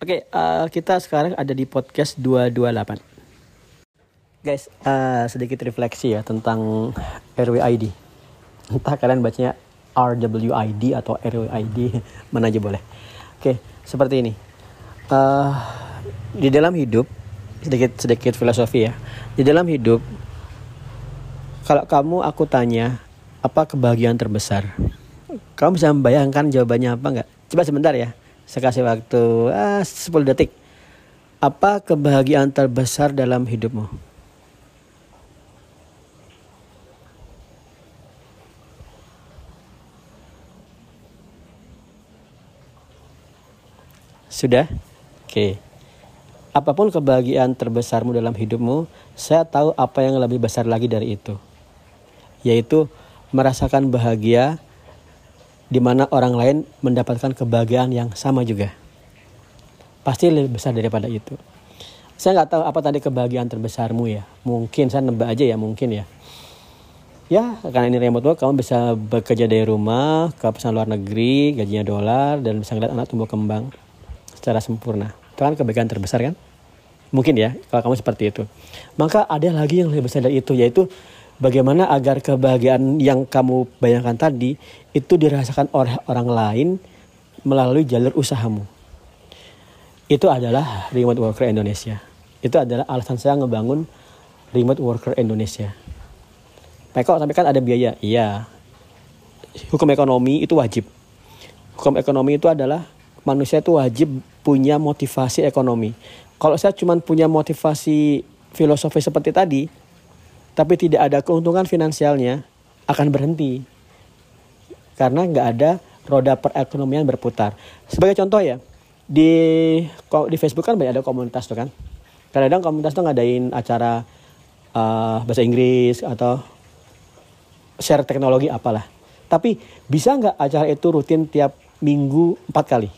Oke, uh, kita sekarang ada di podcast 228. Guys, uh, sedikit refleksi ya tentang RWID. Entah kalian bacanya RWID atau RWID, mana aja boleh. Oke, seperti ini. Uh, di dalam hidup, sedikit sedikit filosofi ya. Di dalam hidup, kalau kamu aku tanya, apa kebahagiaan terbesar? Kamu bisa membayangkan jawabannya apa nggak? Coba sebentar ya saya kasih waktu ah, 10 detik. Apa kebahagiaan terbesar dalam hidupmu? Sudah? Oke. Apa pun kebahagiaan terbesarmu dalam hidupmu, saya tahu apa yang lebih besar lagi dari itu. Yaitu merasakan bahagia di mana orang lain mendapatkan kebahagiaan yang sama juga. Pasti lebih besar daripada itu. Saya nggak tahu apa tadi kebahagiaan terbesarmu ya. Mungkin saya nebak aja ya mungkin ya. Ya, karena ini remote work, kamu bisa bekerja dari rumah, ke pesan luar negeri, gajinya dolar, dan bisa ngeliat anak tumbuh kembang secara sempurna. Itu kan kebahagiaan terbesar kan? Mungkin ya, kalau kamu seperti itu. Maka ada lagi yang lebih besar dari itu, yaitu bagaimana agar kebahagiaan yang kamu bayangkan tadi itu dirasakan oleh orang lain melalui jalur usahamu. Itu adalah remote worker Indonesia. Itu adalah alasan saya ngebangun remote worker Indonesia. Peko tapi kan ada biaya. Iya. Hukum ekonomi itu wajib. Hukum ekonomi itu adalah manusia itu wajib punya motivasi ekonomi. Kalau saya cuma punya motivasi filosofi seperti tadi, tapi tidak ada keuntungan finansialnya akan berhenti karena nggak ada roda perekonomian berputar. Sebagai contoh ya, di di Facebook kan banyak ada komunitas tuh kan. Kadang-kadang komunitas tuh ngadain acara uh, bahasa Inggris atau share teknologi apalah. Tapi bisa nggak acara itu rutin tiap minggu empat kali?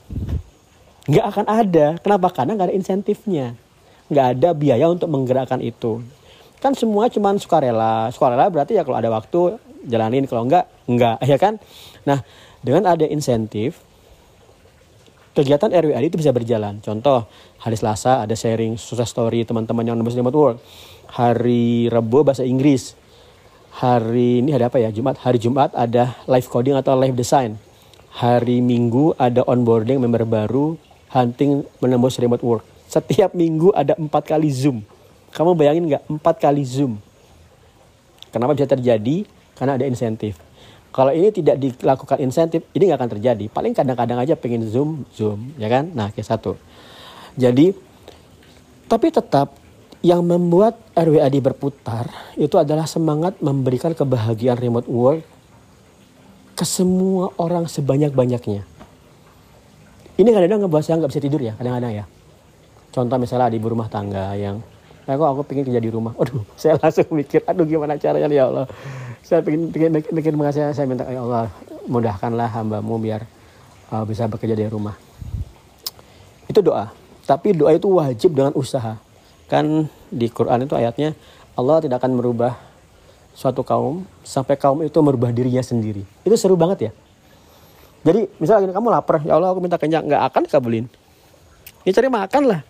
Nggak akan ada. Kenapa? Karena nggak ada insentifnya. Nggak ada biaya untuk menggerakkan itu kan semua cuman sukarela. Sukarela berarti ya kalau ada waktu jalanin. Kalau enggak enggak ya kan? Nah dengan ada insentif kegiatan RWAD itu bisa berjalan. Contoh hari Selasa ada sharing sukses story teman-teman yang nembus remote work hari Rabu bahasa Inggris. Hari ini ada apa ya? Jumat. Hari Jumat ada live coding atau live design. Hari Minggu ada onboarding member baru hunting menembus remote work. Setiap minggu ada empat kali zoom kamu bayangin nggak empat kali zoom? Kenapa bisa terjadi? Karena ada insentif. Kalau ini tidak dilakukan insentif, ini nggak akan terjadi. Paling kadang-kadang aja pengen zoom, zoom, ya kan? Nah, ke satu. Jadi, tapi tetap yang membuat RWAD berputar itu adalah semangat memberikan kebahagiaan remote work ke semua orang sebanyak-banyaknya. Ini kadang-kadang ngebuat saya nggak bisa tidur ya, kadang-kadang ya. Contoh misalnya di rumah tangga yang Nah, kok aku pengen kerja di rumah. Aduh, saya langsung mikir, aduh gimana caranya ya Allah. Saya pengen pengen bikin mengasih saya minta ya Allah mudahkanlah hambamu biar uh, bisa bekerja di rumah. Itu doa. Tapi doa itu wajib dengan usaha. Kan di Quran itu ayatnya Allah tidak akan merubah suatu kaum sampai kaum itu merubah dirinya sendiri. Itu seru banget ya. Jadi misalnya kamu lapar, ya Allah aku minta kenyang, nggak akan dikabulin. Ya cari makan lah.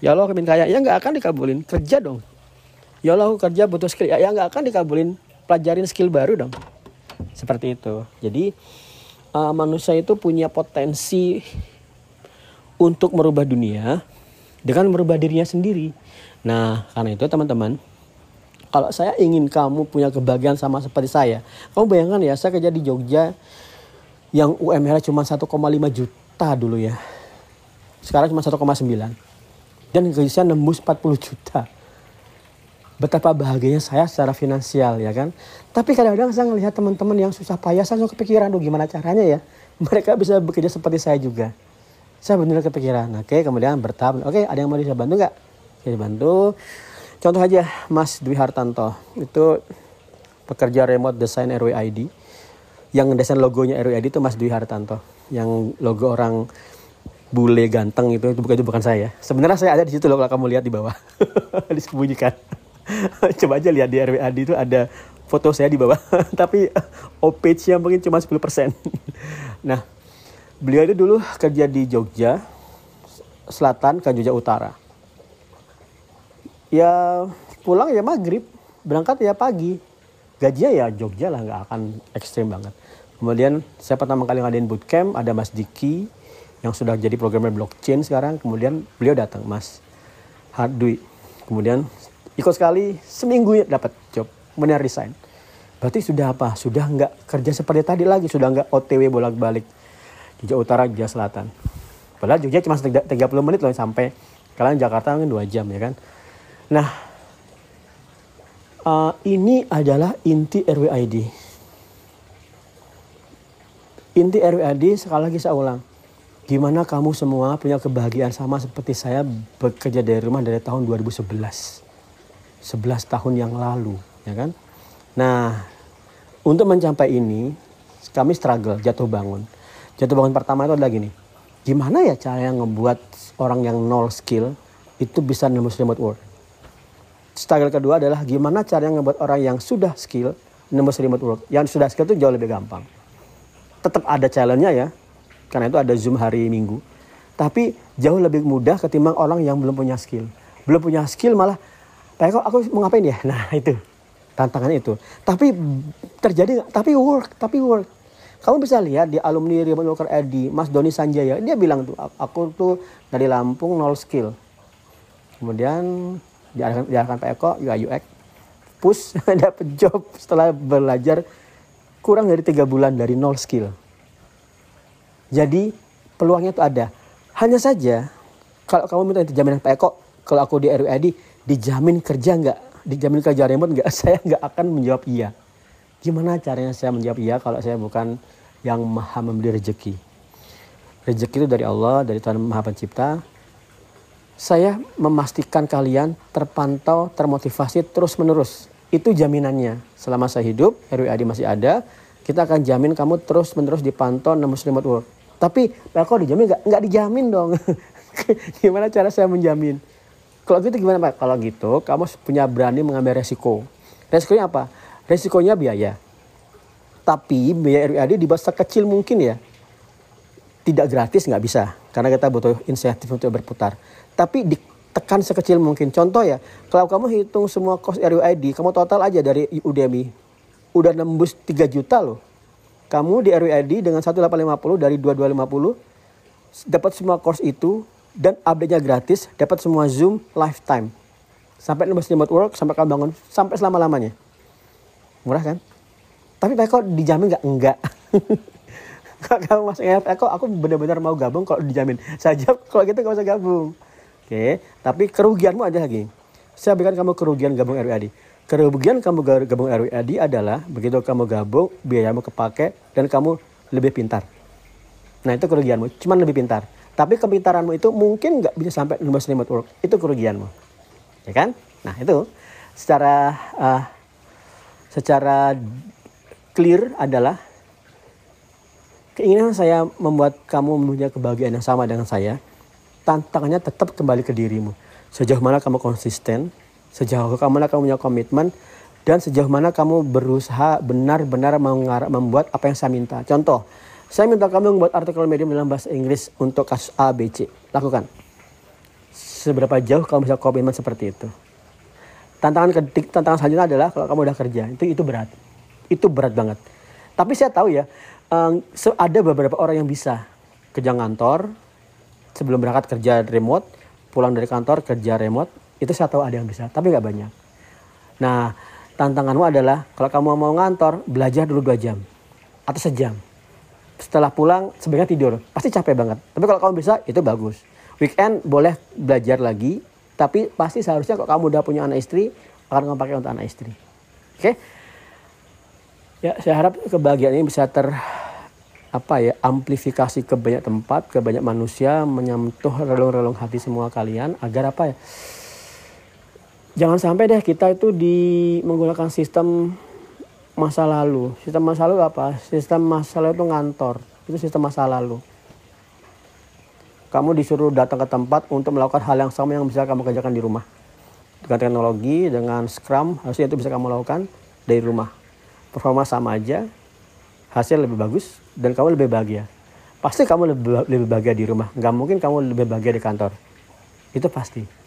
Ya Allah aku ingin kaya, ya nggak akan dikabulin. Kerja dong. Ya Allah aku kerja butuh skill, ya nggak akan dikabulin. Pelajarin skill baru dong. Seperti itu. Jadi uh, manusia itu punya potensi untuk merubah dunia dengan merubah dirinya sendiri. Nah, karena itu teman-teman, kalau saya ingin kamu punya kebahagiaan sama seperti saya, kamu bayangkan ya, saya kerja di Jogja yang UMR cuma 1,5 juta dulu ya. Sekarang cuma 1,9 dan gaji saya nembus 40 juta. Betapa bahagianya saya secara finansial ya kan. Tapi kadang-kadang saya melihat teman-teman yang susah payah, saya langsung kepikiran, tuh gimana caranya ya. Mereka bisa bekerja seperti saya juga. Saya benar kepikiran. Oke, kemudian bertahap. Oke, ada yang mau bisa bantu nggak? Oke, bantu. Contoh aja Mas Dwi Hartanto. Itu pekerja remote design RWID. Yang desain logonya RWID itu Mas Dwi Hartanto. Yang logo orang bule ganteng itu itu bukan itu bukan saya. Sebenarnya saya ada di situ loh kalau kamu lihat di bawah. Disembunyikan. Coba aja lihat di RWAD itu ada foto saya di bawah. Tapi oh page-nya mungkin cuma 10%. nah, beliau itu dulu kerja di Jogja Selatan ke Jogja Utara. Ya pulang ya maghrib, berangkat ya pagi. Gajinya ya Jogja lah, nggak akan ekstrim banget. Kemudian saya pertama kali ngadain bootcamp, ada Mas Diki yang sudah jadi programmer blockchain sekarang. Kemudian beliau datang, Mas Hardui. Kemudian ikut sekali, seminggu ya dapat job, kemudian resign. Berarti sudah apa? Sudah nggak kerja seperti tadi lagi, sudah nggak OTW bolak-balik. Jogja Utara, Jogja Selatan. Padahal Jogja cuma 30 menit loh sampai kalian Jakarta mungkin 2 jam ya kan. Nah, uh, ini adalah inti RWID. Inti RWID sekali lagi saya ulang. Gimana kamu semua punya kebahagiaan sama seperti saya bekerja dari rumah dari tahun 2011. 11 tahun yang lalu, ya kan? Nah, untuk mencapai ini kami struggle, jatuh bangun. Jatuh bangun pertama itu adalah gini. Gimana ya cara yang ngebuat orang yang nol skill itu bisa nembus remote work? struggle kedua adalah gimana cara yang ngebuat orang yang sudah skill nembus remote work. Yang sudah skill itu jauh lebih gampang. Tetap ada challenge-nya ya, karena itu ada Zoom hari Minggu. Tapi jauh lebih mudah ketimbang orang yang belum punya skill. Belum punya skill malah, Pak kok aku mau ngapain ya? Nah itu, tantangan itu. Tapi terjadi, tapi work, tapi work. Kamu bisa lihat di alumni Remote Worker Edi, Mas Doni Sanjaya, dia bilang tuh, aku tuh dari Lampung nol skill. Kemudian diarahkan, diarahkan Pak Eko UI UX push dapat job setelah belajar kurang dari tiga bulan dari nol skill jadi peluangnya itu ada hanya saja kalau kamu minta jaminan Pak Eko kalau aku di RWID dijamin kerja nggak dijamin kerja remote nggak saya nggak akan menjawab iya gimana caranya saya menjawab iya kalau saya bukan yang maha memberi rezeki rezeki itu dari Allah dari Tuhan Maha Pencipta saya memastikan kalian terpantau, termotivasi terus-menerus. Itu jaminannya. Selama saya hidup, RWAD masih ada, kita akan jamin kamu terus-menerus dipantau nembus remote work. Tapi, Pak kok dijamin nggak? Nggak dijamin dong. gimana cara saya menjamin? Kalau gitu gimana Pak? Kalau gitu, kamu punya berani mengambil resiko. Resikonya apa? Resikonya biaya. Tapi biaya RWAD dibuat sekecil mungkin ya. Tidak gratis nggak bisa. Karena kita butuh insentif untuk berputar tapi ditekan sekecil mungkin. Contoh ya, kalau kamu hitung semua cost RWID, kamu total aja dari Udemy, udah nembus 3 juta loh. Kamu di RWID dengan 1850 dari 2250 dapat semua course itu dan update-nya gratis, dapat semua Zoom lifetime. Sampai remote work, sampai kamu bangun, sampai selama-lamanya. Murah kan? Tapi Pak kok dijamin nggak? Enggak. kalau kamu masuk Eko, aku benar-benar mau gabung kalau dijamin. Saja kalau gitu gak usah gabung. Oke, tapi kerugianmu ada lagi. Saya berikan kamu kerugian gabung RWAD. Kerugian kamu gabung RWAD adalah begitu kamu gabung, biayamu kepake dan kamu lebih pintar. Nah itu kerugianmu, cuman lebih pintar. Tapi kepintaranmu itu mungkin nggak bisa sampai lulus remote work. Itu kerugianmu, ya kan? Nah itu secara uh, secara clear adalah keinginan saya membuat kamu mempunyai kebahagiaan yang sama dengan saya tantangannya tetap kembali ke dirimu. Sejauh mana kamu konsisten, sejauh mana kamu punya komitmen, dan sejauh mana kamu berusaha benar-benar membuat apa yang saya minta. Contoh, saya minta kamu membuat artikel medium dalam bahasa Inggris untuk kasus A, B, C. Lakukan. Seberapa jauh kamu bisa komitmen seperti itu. Tantangan ketik, tantangan selanjutnya adalah kalau kamu udah kerja, itu itu berat. Itu berat banget. Tapi saya tahu ya, um, ada beberapa orang yang bisa kerja ngantor, sebelum berangkat kerja remote, pulang dari kantor kerja remote, itu saya tahu ada yang bisa, tapi nggak banyak. Nah, tantanganmu adalah kalau kamu mau ngantor, belajar dulu dua jam atau sejam. Setelah pulang sebenarnya tidur, pasti capek banget. Tapi kalau kamu bisa, itu bagus. Weekend boleh belajar lagi, tapi pasti seharusnya kalau kamu udah punya anak istri, akan kamu pakai untuk anak istri. Oke? Okay? Ya, saya harap kebahagiaan ini bisa ter apa ya amplifikasi ke banyak tempat ke banyak manusia menyentuh relung-relung hati semua kalian agar apa ya jangan sampai deh kita itu di menggunakan sistem masa lalu. Sistem masa lalu apa? Sistem masa lalu itu ngantor. Itu sistem masa lalu. Kamu disuruh datang ke tempat untuk melakukan hal yang sama yang bisa kamu kerjakan di rumah. Dengan teknologi dengan scrum harusnya itu bisa kamu lakukan dari rumah. Performa sama aja hasil lebih bagus dan kamu lebih bahagia. pasti kamu lebih, lebih bahagia di rumah. Nggak mungkin kamu lebih bahagia di kantor. Itu pasti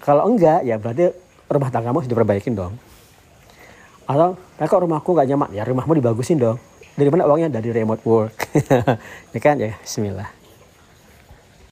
kalau enggak ya berarti rumah tanggamu harus diperbaikin dong. Atau kok rumahku nggak nyaman? Ya rumahmu dibagusin dong. Dari mana uangnya? Dari remote work. Ya kan? Ya Bismillah